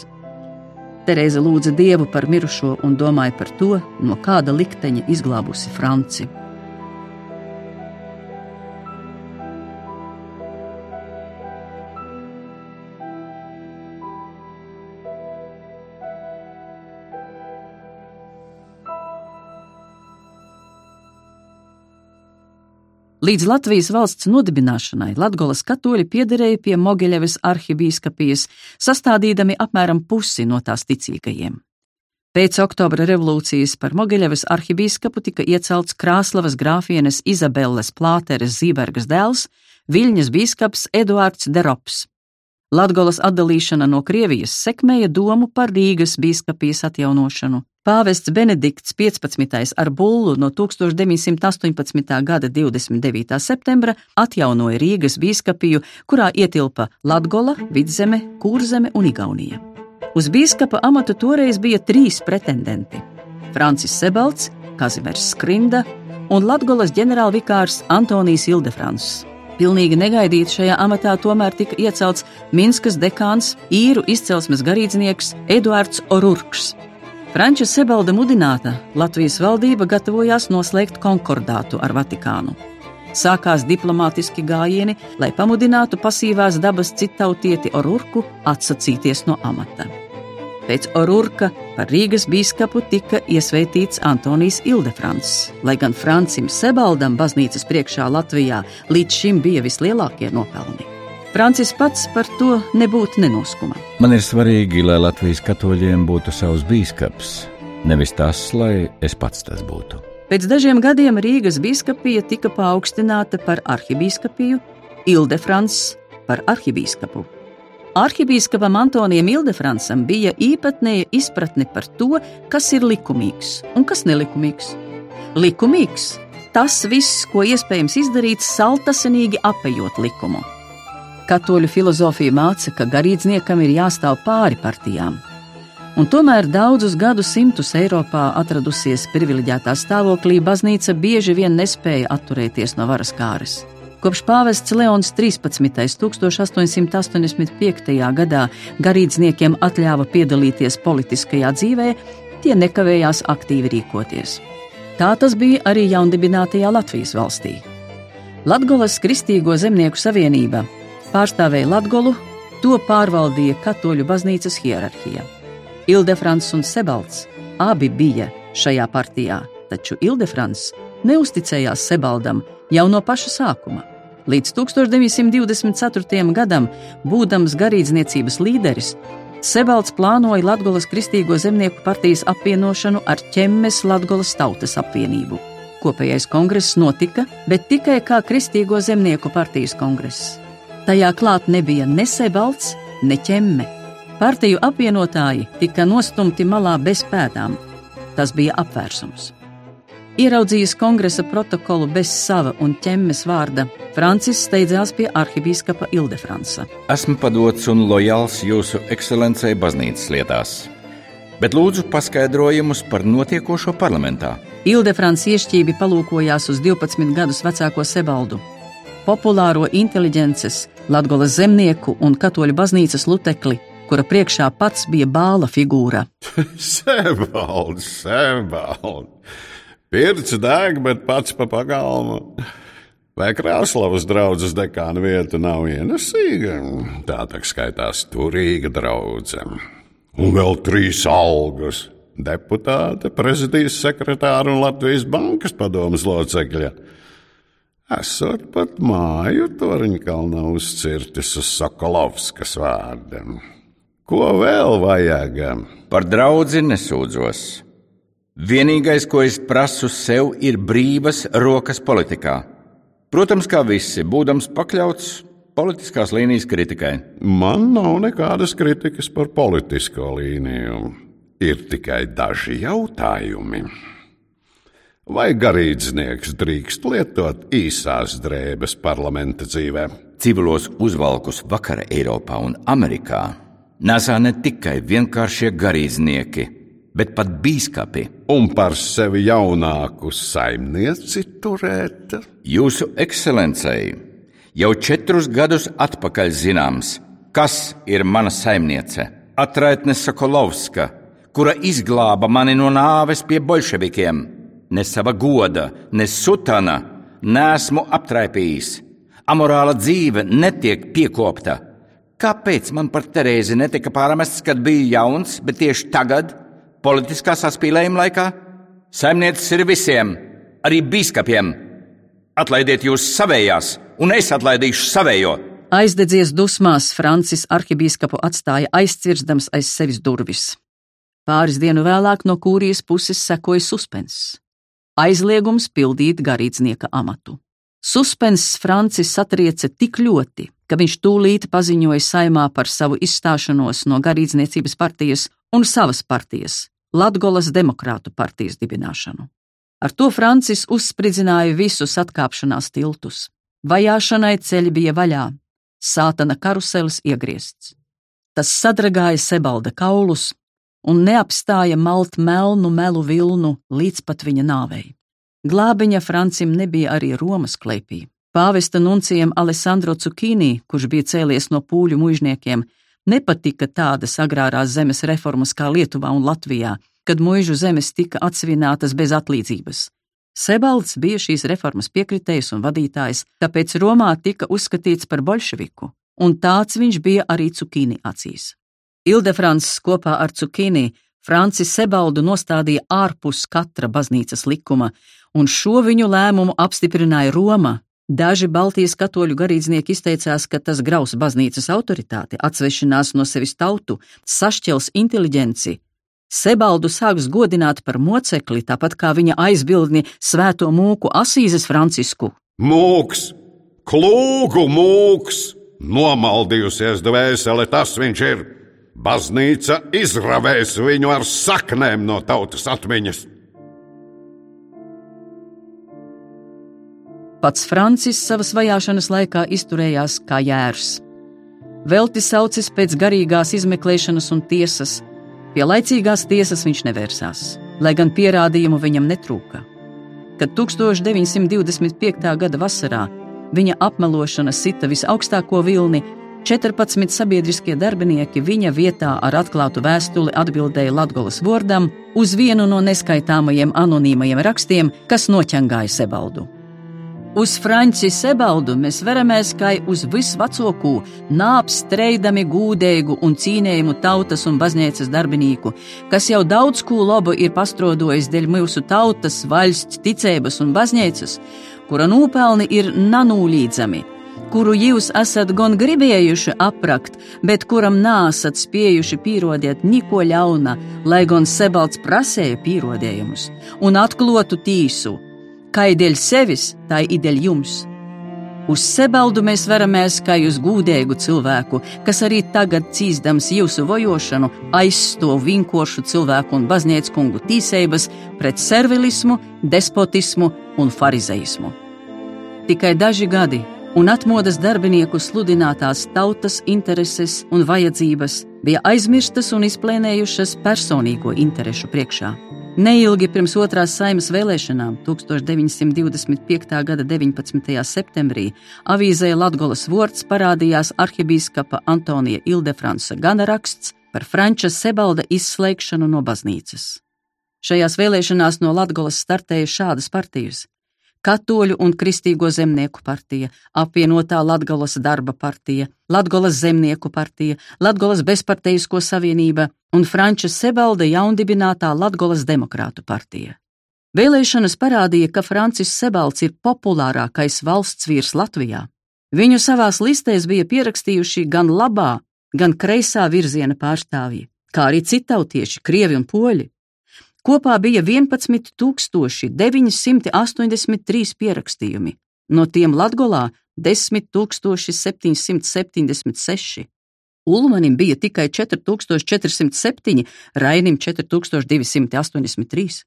Terēza lūdza dievu par mirušo un domāja par to, no kāda likteņa izglābusi Franci. Līdz Latvijas valsts nodibināšanai Latgolas katoļi piederēja pie Mogeļevas arhibīskapijas, sastādīdami apmēram pusi no tās ticīgajiem. Pēc oktobra revolūcijas par Mogeļevas arhibīskapu tika iecelts Krāslavas grāfienes Izabelles Plāteres Zībergas dēls, Viļņas bīskaps Eduards Derops. Latgolas atdalīšana no Krievijas sekmēja domu par Rīgas bīskapijas atjaunošanu. Pāvests Benedikts 15. ar bullu no 1918. gada 29. septembra atjaunoja Rīgas bīskapiju, kurā ietilpa Latgola, Vidzeme, Kurzeme un Igaunija. Uz bīskapa amatu toreiz bija trīs pretendenti - Francis Sebalts, Kazimers Skrinda un Latgolas ģenerālvikārs Antonijs Ildefrans. Pilnīgi negaidīti šajā amatā tomēr tika iecelts Minskas dekāns, īru izcelsmes garīdznieks Eduards Orurks. Franča Sebalda mudināta Latvijas valdība gatavojās noslēgt konkordātu ar Vatikānu. Sākās diplomātiski gājieni, lai pamudinātu pasīvās dabas citautieti Orurku atsacīties no amata. Pēc Orurka par Rīgas biskupu tika iesvētīts Antonijs Ildefrants, lai gan Francim Sebaldam baznīcas priekšā Latvijā līdz šim bija vislielākie nopelni. Francis pats par to nebūtu nenoskuma. Man ir svarīgi, lai Latvijas katoļiem būtu savs biskups, nevis tas, lai es pats tas būtu. Pēc dažiem gadiem Rīgas biskupija tika paaugstināta par arhibīskapiju, Ildefrans par arhibīskapu. Arhibīskapam Antonijam Ildefransam bija īpatnēja izpratne par to, kas ir likumīgs un kas nelikumīgs. Likumīgs tas viss, ko iespējams izdarīt saltasenīgi apējot likumu. Katoļu filozofija māca, ka garīdzniekam ir jāstāv pāri partijām. Un tomēr daudzus gadu simtus Eiropā atradusies privileģētā stāvoklī, baznīca bieži vien nespēja atturēties no varas kāres. Kopš pāvests Leons 13. 1885. gadā garīdzniekiem atļāva piedalīties politiskajā dzīvē, tie nekavējās aktīvi rīkoties. Tā tas bija arī jaundibinātajā Latvijas valstī. Latvijas Kristīgo zemnieku savienība pārstāvēja Latviju, to pārvaldīja Katoļu baznīcas hierarhija. Ildefrans un Sebalds abi bija šajā partijā, taču Ildefrans neusticējās Sebaldam jau no paša sākuma. Līdz 1924. gadam, būdams garīdzniecības līderis, Sebalds plānoja Latvijas Kristīgo zemnieku partijas apvienošanu ar ķemmes Latvijas tautas apvienību. Kopējais kongress notika, bet tikai kā Kristīgo zemnieku partijas kongress. Tajā klāt nebija ne Sebalds, ne ķemme. Partiju apvienotāji tika nostumti malā bez pēdām. Tas bija apvērsums. Ieraudzījis kongresa protokolu bez sava un ķemmes vārda, Francis steidzās pie arhibīskapa Ildefransa. Esmu padots un lojāls jūsu ekscelencei baznīcas lietās, bet lūdzu paskaidrojumus par notiekošo parlamentā. Ildefrans iešķīvi palūkojās uz 12 gadus vecāko Sebaldu. Populāro inteliģences, Latgolas zemnieku un katoļu baznīcas lutekli, kura priekšā pats bija bāla figūra. Sebalds, Sebalds! Pirts deg, bet pats pa pagalmu. Vai Krāslavas draudzes dekāna vieta nav ienesīga? Tā tā skaitās turīga draudzene. Un vēl trīs algas - deputāte, prezidijas sekretāra un Latvijas bankas padomas locekļa. Esot pat māju Toriņkalnā uzcirtis uz Sokolovskas vārdiem. Ko vēl vajag? Par draudzi nesūdzos. Vienīgais, ko es prasu sev, ir brīvas rokas politikā. Protams, kā visi, būdams pakļauts politiskās līnijas kritikai. Man nav nekādas kritikas par politisko līniju. Ir tikai daži jautājumi. Vai garīdznieks drīkst lietot īsās drēbes parlamenta dzīvē? Civilos uzvalkus vakara Eiropā un Amerikā nesā ne tikai vienkāršie garīdznieki, bet pat bīskapi. Un par sevi jaunāku saimnieci turēt? Jūsu ekscelencei jau četrus gadus atpakaļ zināms, kas ir mana saimniece. Atraitne Sokolovska, kura izglāba mani no nāves pie bolševikiem. Ne sava goda, ne sutana nesmu aptraipījis. Amorāla dzīve netiek piekopta. Kāpēc man par Terēzi netika pārmests, kad biju jauns, bet tieši tagad, politiskā saspīlējuma laikā, saimnieces ir visiem, arī biskupiem. Atlaidiet jūs savējās, un es atlaidīšu savējo. Aizdedzies dusmās, Francis arhibīskapu atstāja aizcirstams aiz sevis durvis. Pāris dienu vēlāk no kūrijas puses sekoja suspenss. Aizliegums pildīt garīdznieka amatu. Suspenss Francis satrieca tik ļoti, ka viņš tūlīt paziņoja saimā par savu izstāšanos no garīdzniecības partijas un savas partijas, Latgolas demokrātu partijas dibināšanu. Ar to Francis uzspridzināja visus atkāpšanās tiltus. Vajāšanai ceļi bija vaļā, sātana karuselis iegriezts. Tas sadragāja Sebalda kaulus un neapstāja malt melnu melu vilnu līdz pat viņa nāvei. Glābiņa Francim nebija arī Romas klēpī. Pāvesta nuncijam Alessandro Cukīnī, kurš bija cēlies no pūļu mužniekiem, Nepatika tādas agrārās zemes reformas kā Lietuvā un Latvijā, kad muižu zemes tika atsvinātas bez atlīdzības. Sebalds bija šīs reformas piekritējs un vadītājs, tāpēc Romā tika uzskatīts par bolševiku, un tāds viņš bija arī Cukīni acīs. Ildefrans kopā ar Cukīni Francis Sebaldu nostādīja ārpus katra baznīcas likuma, un šo viņu lēmumu apstiprināja Roma, Daži Baltijas katoļu garīdznieki izteicās, ka tas graus baznīcas autoritāti, atsvešinās no sevis tautu, sašķels inteliģenci. Sebaldu sāks godināt par mocekli, tāpat kā viņa aizbildni svēto mūku Asīzes Francisku. Mūks, klūgu mūks, nomaldījusies dvēsele, tas viņš ir. Baznīca izravēs viņu ar saknēm no tautas atmiņas. Pats Francis savas vajāšanas laikā izturējās kā jērs. Velti saucis pēc garīgās izmeklēšanas un tiesas, pie laicīgās tiesas viņš nevērsās, lai gan pierādījumu viņam netrūka. Kad 1925. gada vasarā viņa apmelošana sita visaugstāko vilni, 14 sabiedriskie darbinieki viņa vietā ar atklātu vēstuli atbildēja Latvijas vārdam, uz vienu no neskaitāmajiem anonīmajiem rakstiem, kas noķengāja Sebaldu. Uz Franci Sebaldu mēs veramies kā uz visvecāko, nāps streidami gūdēgu un cīnējumu tautas un baznīcas darbinieku, kas jau daudz ko labu ir pastrodojis dēļ mūsu tautas, valsts, ticības un baznīcas, kura nopelni ir nanūlīdzami kuru jūs esat gan gribējuši aprakt, bet kuram nesat spējuši pierādīt neko ļauna, lai gan Sebalts prasēja pierādījumus un atklātu tīsu, kā ideļ sevis, tā ideļ jums. Uz Sebaldu mēs veramies kā uz gudēgu cilvēku, kas arī tagad cīzdams jūsu vojošanu aizstāv vinkošu cilvēku un baznīcu kungu tīsības pret servilismu, despotismu un farizeismu. Tikai daži gadi un atmodas darbinieku sludinātās tautas intereses un vajadzības bija aizmirstas un izplēnējušas personīgo interešu priekšā. Neilgi pirms otrās saimas vēlēšanām, 1925. gada 19. septembrī, avīzē Latgolas Vorts parādījās arhibīskapa Antonija Ildefransa gana raksts par Franča Sebalda izslēgšanu no baznīcas. Šajās vēlēšanās no Latgolas startēja šādas partijas Katoļu un Kristīgo zemnieku partija, apvienotā Latgolas darba partija, Latgolas zemnieku partija, Latgolas bezparteisko savienība un Franča Sebalda jaundibinātā Latgolas demokrātu partija. Vēlēšanas parādīja, ka Francis Sebalds ir populārākais valsts vīrs Latvijā. Viņu savās listēs bija pierakstījuši gan labā, gan kreisā virziena pārstāvji, kā arī citautieši, krievi un poļi. Kopā bija 11,983 pierakstījumi, no tiem Latvijā 10,776. Ulmanim bija tikai 4407, Rainim 4283.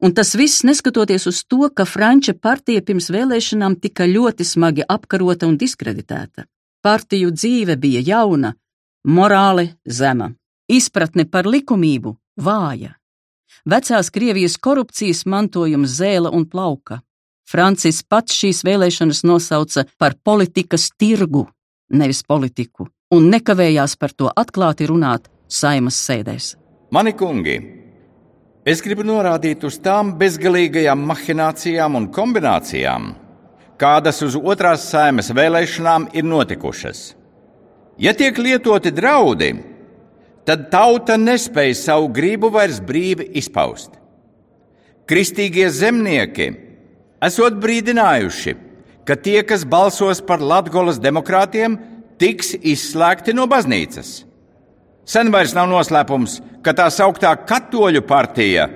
Un tas viss neskatoties uz to, ka Franča partija pirms vēlēšanām tika ļoti smagi apkarota un diskreditēta. Partiju dzīve bija jauna, morāli zema, izpratne par likumību vāja vecās Krievijas korupcijas mantojums zēla un plauka. Francis pats šīs vēlēšanas nosauca par politikas tirgu, nevis politiku, un nekavējās par to atklāti runāt saimas sēdēs. Mani kungi, es gribu norādīt uz tām bezgalīgajām mahinācijām un kombinācijām, kādas uz otrās saimas vēlēšanām ir notikušas. Ja tiek lietoti draudi, tad tauta nespēja savu gribu vairs brīvi izpaust. Kristīgie zemnieki esot brīdinājuši, ka tie, kas balsos par Latvijas demokrātiem, tiks izslēgti no baznīcas. Sen vairs nav noslēpums, ka tā sauktā katoļu partija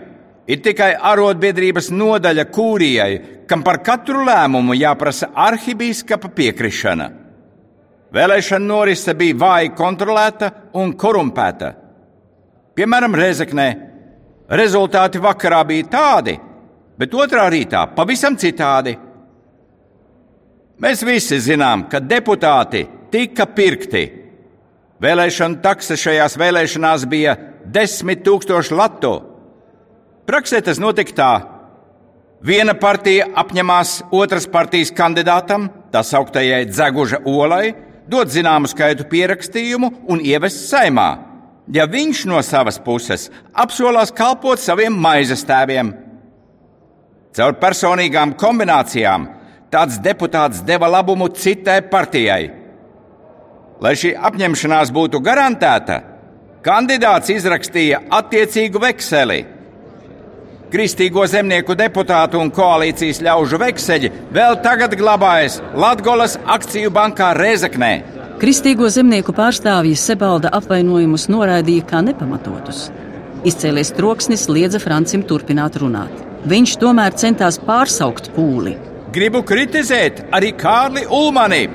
ir tikai arotbiedrības nodaļa kūrijai, kam par katru lēmumu jāprasa arhibīskapa piekrišana. Vēlēšana norise bija vāji kontrolēta un korumpēta. Piemēram, Rezeknē rezultāti vakarā bija tādi, bet otrā rītā pavisam citādi. Mēs visi zinām, ka deputāti tika pirkti. Vēlēšana taksa šajās vēlēšanās bija desmit tūkstoši latu. Praksē tas notika tā. Viena partija apņemās otras partijas kandidātam, tā sauktajai Dzeguža olai, dot zināmu skaitu pierakstījumu un ievest saimā, ja viņš no savas puses apsolās kalpot saviem maizes tēviem. Caur personīgām kombinācijām tāds deputāts deva labumu citai partijai. Lai šī apņemšanās būtu garantēta, kandidāts izrakstīja attiecīgu vekseli Kristīgo zemnieku deputātu un koalīcijas ļaužu vekseļi vēl tagad glabājas Latvijas akciju bankā Rezeknē. Kristīgo zemnieku pārstāvji Sebalda apvainojumus noraidīja kā nepamatotus. Izcēlies troksnis liedza Francim turpināt runāt. Viņš tomēr centās pārsaukt pūli. Gribu kritizēt arī Kārli Ulmani.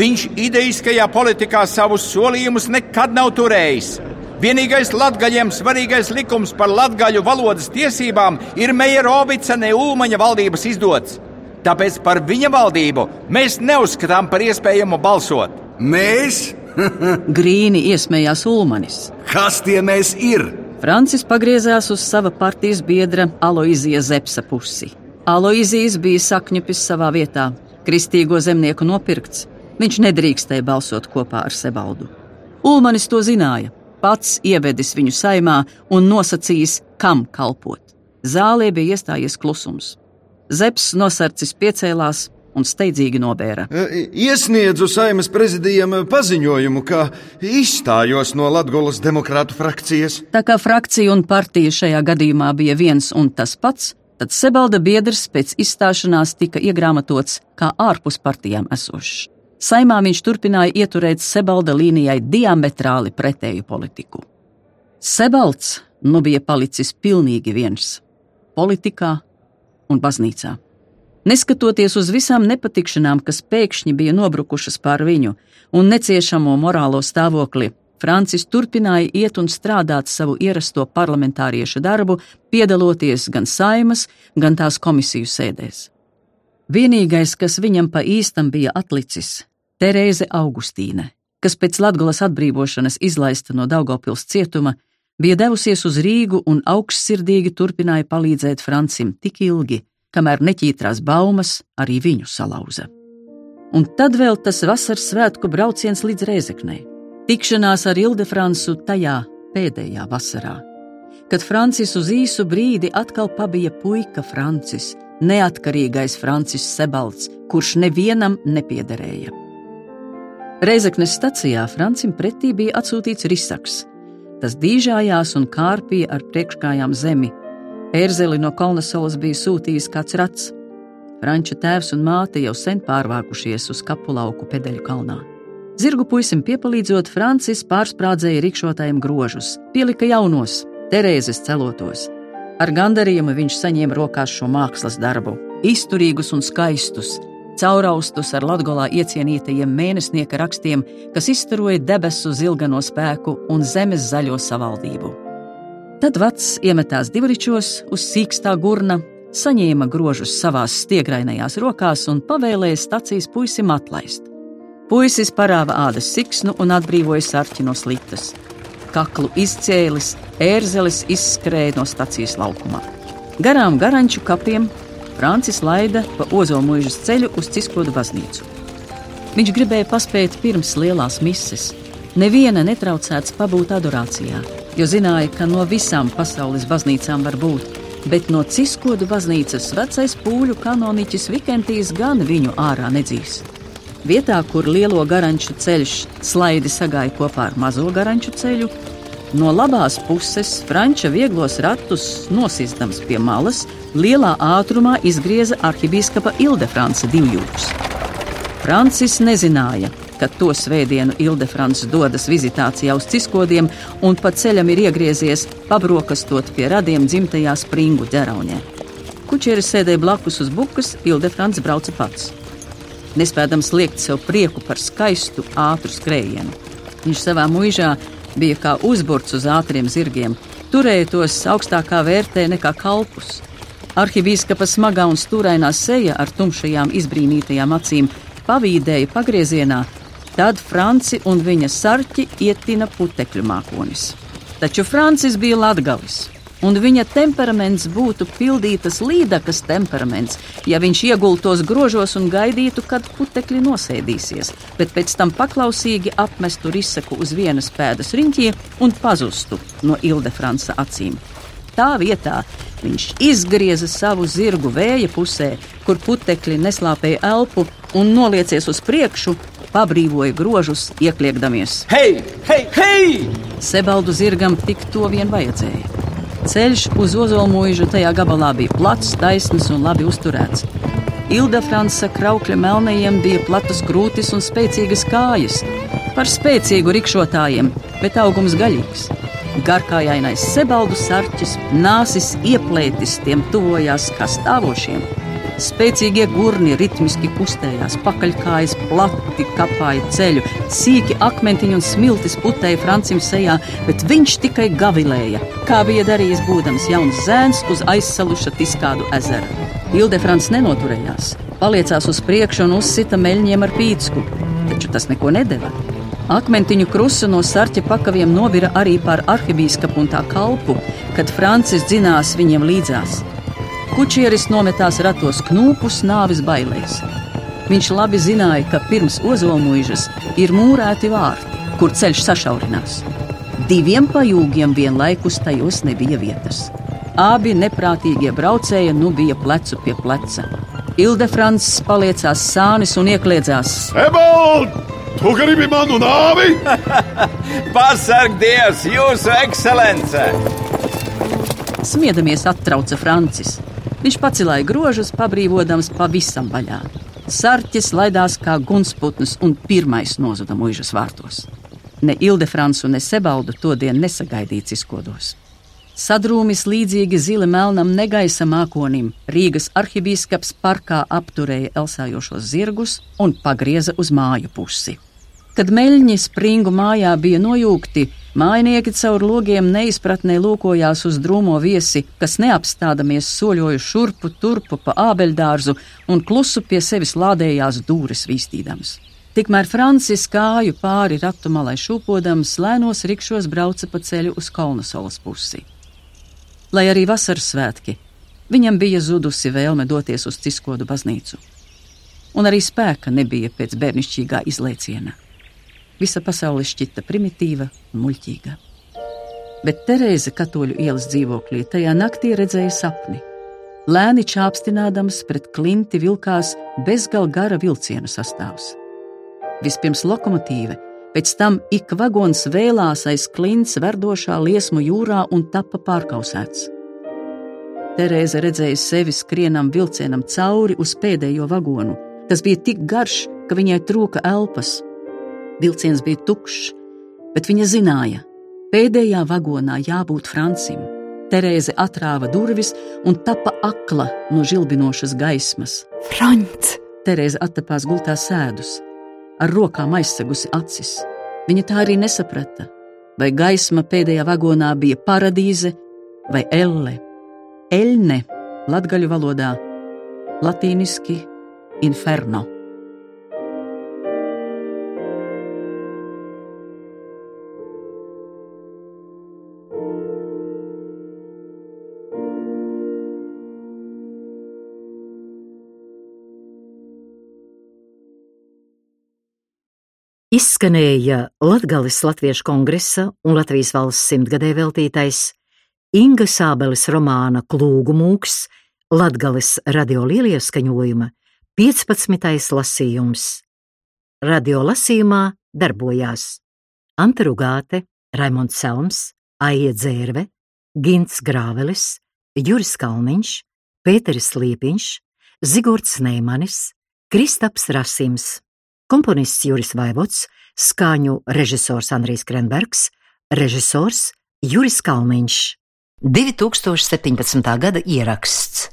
Viņš ideiskajā politikā savus solījumus nekad nav turējis. Vienīgais latgaļiem svarīgais likums par latgaļu valodas tiesībām ir Meija Rovica ne Ulmaņa valdības izdots. Tāpēc par viņa valdību mēs neuzskatām par iespējamu balsot. Mēs? Grīni iesmējās Ulmanis. Kas tie mēs ir? Francis pagriezās uz sava partijas biedra Aloizija Zepsa pusi. Aloizijas bija sakņupis savā vietā, kristīgo zemnieku nopirkts. Viņš nedrīkstēja balsot kopā ar Sebaldu. Ulmanis to zināja pats ievedis viņu saimā un nosacījis, kam kalpot. Zālē bija iestājies klusums. Zepsi nosarcis piecēlās un steidzīgi nobēra. E, iesniedzu saimas prezidijam paziņojumu, ka izstājos no Latvijas demokrātu frakcijas. Tā kā frakcija un partija šajā gadījumā bija viens un tas pats, tad Sebalda biedrs pēc izstāšanās tika iegrāmatots kā ārpus partijām esošs. Saimā viņš turpināja ieturēt Sebalda līnijai diametrāli pretēju politiku. Sebalds nu bija palicis pilnīgi viens - politikā un baznīcā. Neskatoties uz visām nepatikšanām, kas pēkšņi bija nobrukušas pār viņu un neciešamo morālo stāvokli, Francis turpināja iet un strādāt savu ierasto parlamentāriešu darbu, piedaloties gan saimas, gan tās komisiju sēdēs. Vienīgais, kas viņam pa īstam bija atlicis, Terēze Augustīne, kas pēc Latgolas atbrīvošanas izlaista no Daugopils cietuma, bija devusies uz Rīgu un augstsirdīgi turpināja palīdzēt Francim tik ilgi, kamēr neķītrās baumas arī viņu salauza. Un tad vēl tas vasaras svētku brauciens līdz Rēzeknei, tikšanās ar Ildefransu tajā pēdējā vasarā, kad Francis uz īsu brīdi atkal pabija puika Francis, neatkarīgais Francis Sebalds, kurš nevienam nepiederēja. Reizeknes stacijā Francim pretī bija atsūtīts risaks. Tas dīžājās un kārpīja ar priekškājām zemi, Ērzeli no Kalnasolas bija sūtījis kāds rats. Franča tēvs un māte jau sen pārvākušies uz kapulauku pedeļu kalnā. Zirgu puisim piepalīdzot, Francis pārsprādzēja rikšotājiem grožus, pielika jaunos, Terēzes celotos. Ar gandarījumu viņš saņēma rokās šo mākslas darbu, izturīgus un skaistus, cauraustus ar latgolā iecienītajiem mēnesnieka rakstiem, kas izstaroja debesu zilgano spēku un zemes zaļo savaldību. Tad vecs iemetās divričos uz sīkstā gurna, saņēma grožus savās stiegrainajās rokās un pavēlēja stacijas puisim atlaist. Puisis parāva ādas siksnu un atbrīvoja sarķi no slitas. Kaklu izcēlis, ērzelis izskrēja no stacijas laukumā. Garām garanču kapiem Francis laida pa ozolmuižas ceļu uz Ciskodu baznīcu. Viņš gribēja paspēt pirms lielās mises, neviena netraucēts pabūt adorācijā jo zināja, ka no visām pasaules baznīcām var būt. Bet no Ciskodu baznīcas vecais pūļu kanoniķis Vikentijs gan viņu ārā nedzīs. Vietā, kur lielo garanču ceļš slaidi sagāja kopā ar mazo garanču ceļu, no labās puses Franča vieglos ratus nosistams pie malas, lielā ātrumā izgrieza arhibīskapa Ildefranca divjūks. Francis nezināja, ka to svētdienu Ildefrans dodas vizitācijā uz Ciskodiem un pa ceļam ir iegriezies pabrokastot pie radiem dzimtajā springu ģeraunē. Kučieris sēdēja blakus uz bukas, Ildefrans brauca pats. Nespēdams liekt sev prieku par skaistu, ātru skrējienu. Viņš savā mūžā bija kā uzburts uz ātriem zirgiem, turēja tos augstākā vērtē nekā kalpus. Arhibīskapa smagā un stūrainā seja ar tumšajām izbrīnītajām acīm pavīdēja pagriezienā, Tad Franci un viņa sarķi ietina putekļu mākonis. Taču Francis bija latgalis, un viņa temperaments būtu pildītas līdakas temperaments, ja viņš iegultos grožos un gaidītu, kad putekļi nosēdīsies, bet pēc tam paklausīgi apmestu risaku uz vienas pēdas riņķī un pazustu no Ildefransa acīm. Tā vietā viņš izgrieza savu zirgu vēja pusē, kur putekļi neslāpēja elpu un noliecies uz priekšu, pabrīvoja grožus, iekliekdamies. Hei, hei, hei! Sebaldu zirgam tik to vien vajadzēja. Ceļš uz ozolmuižu tajā gabalā bija plats, taisns un labi uzturēts. Ilda Franca kraukļa melnajiem bija platas krūtis un spēcīgas kājas. Par spēcīgu rikšotājiem, bet augums gaļīgs. Garkājainais sebaldu sarķis, nāsis ieplētis, tiem tuvojās kā stāvošiem Spēcīgie gurni ritmiski kustējās, pakaļkājas plati kapāja ceļu, sīki akmentiņi un smiltis putēja Francim sejā, bet viņš tikai gavilēja, kā bija darījis būdams jauns zēns uz aizsaluša Tiskādu ezeru. Ildefrants nenoturējās, paliecās uz priekšu un uzsita meļņiem ar pītsku, taču tas neko nedeva. Akmentiņu krusu no sarķa pakaviem novira arī pār arhibīskapu un tā kalpu, kad Francis dzinās viņiem līdzās. Kučieris nometās ratos knūpus nāvis bailēs. Viņš labi zināja, ka pirms ozolmuižas ir mūrēti vārti, kur ceļš sašaurinās. Diviem pajūgiem vienlaikus tajos nebija vietas. Abi neprātīgie braucēji nu bija plecu pie pleca. Ildefrants paliecās sānis un iekļiedzās. Ebold! Tu gribi manu nāvi? Pasarg Dievs, Jūsu ekscelence! Smiedamies attrauca Francis. Viņš pacēlīja grožus, pabrīvodams pavisam vaļā. Sarķis laidās kā gunsputns un pirmais nozuda mūžas vārtos. Ne Ildefransu, ne Sebaldu to dienu nesagaidīts izkodos. Sadrūmis līdzīgi zili melnam negaisa mākonim, Rīgas arhibīskaps parkā apturēja elsājošos zirgus un pagrieza uz māju pusi. Kad meļņi springu mājā bija nojūgti, mājnieki caur logiem neizpratnē lūkojās uz drūmo viesi, kas neapstādamies soļoja šurpu turpu pa ābeļdārzu un klusu pie sevis lādējās dūres vīstīdams. Tikmēr Francis kāju pāri ratu malai šūpodams, lēnos rikšos brauca pa ceļu uz Kolnasolas pusi. Lai arī vasaras svētki, viņam bija zudusi vēlme doties uz Ciskodu baznīcu. Un arī spēka nebija pēc bērnišķīgā izlaiciena. Visa pasaule šķita primitīva un muļķīga. Bet Terēze katoļu ielas dzīvoklī tajā naktī redzēja sapni. Lēni čāpstinādams pret klinti vilkās bezgal gara vilcienu sastāvs. Vispirms lokomotīve, pēc tam ik vagons vēlās aiz klints verdošā liesmu jūrā un tapa pārkausēts. Terēze redzēja sevi skrienam vilcienam cauri uz pēdējo vagonu. Tas bija tik garš, ka viņai trūka elpas, Vilciens bija tukšs, bet viņa zināja, pēdējā vagonā jābūt Francim. Terēze atrāva durvis un tapa akla no žilbinošas gaismas. Frančs! Terēze attapās gultā sēdus, ar rokām aizsegusi acis. Viņa tā arī nesaprata, vai gaisma pēdējā vagonā bija paradīze vai elle. Elne latgaļu valodā, latīniski inferno. Izskanēja Latgales Latviešu kongresa un Latvijas valsts simtgadē veltītais Inga Sābeles romāna Klūgu mūks Latgales radio lielieskaņojuma 15. lasījums. Radio lasījumā darbojās Anta Rugāte, Raimonds Selms, Aija Dzērve, Gints Grāvelis, Juris Kalniņš, Pēteris Liepiņš, Zigords Neimanis, Kristaps Rasims. Komponists Juris Vaivots, skaņu režisors Andrijs Krenbergs, režisors Juris Kalniņš. 2017. gada ieraksts.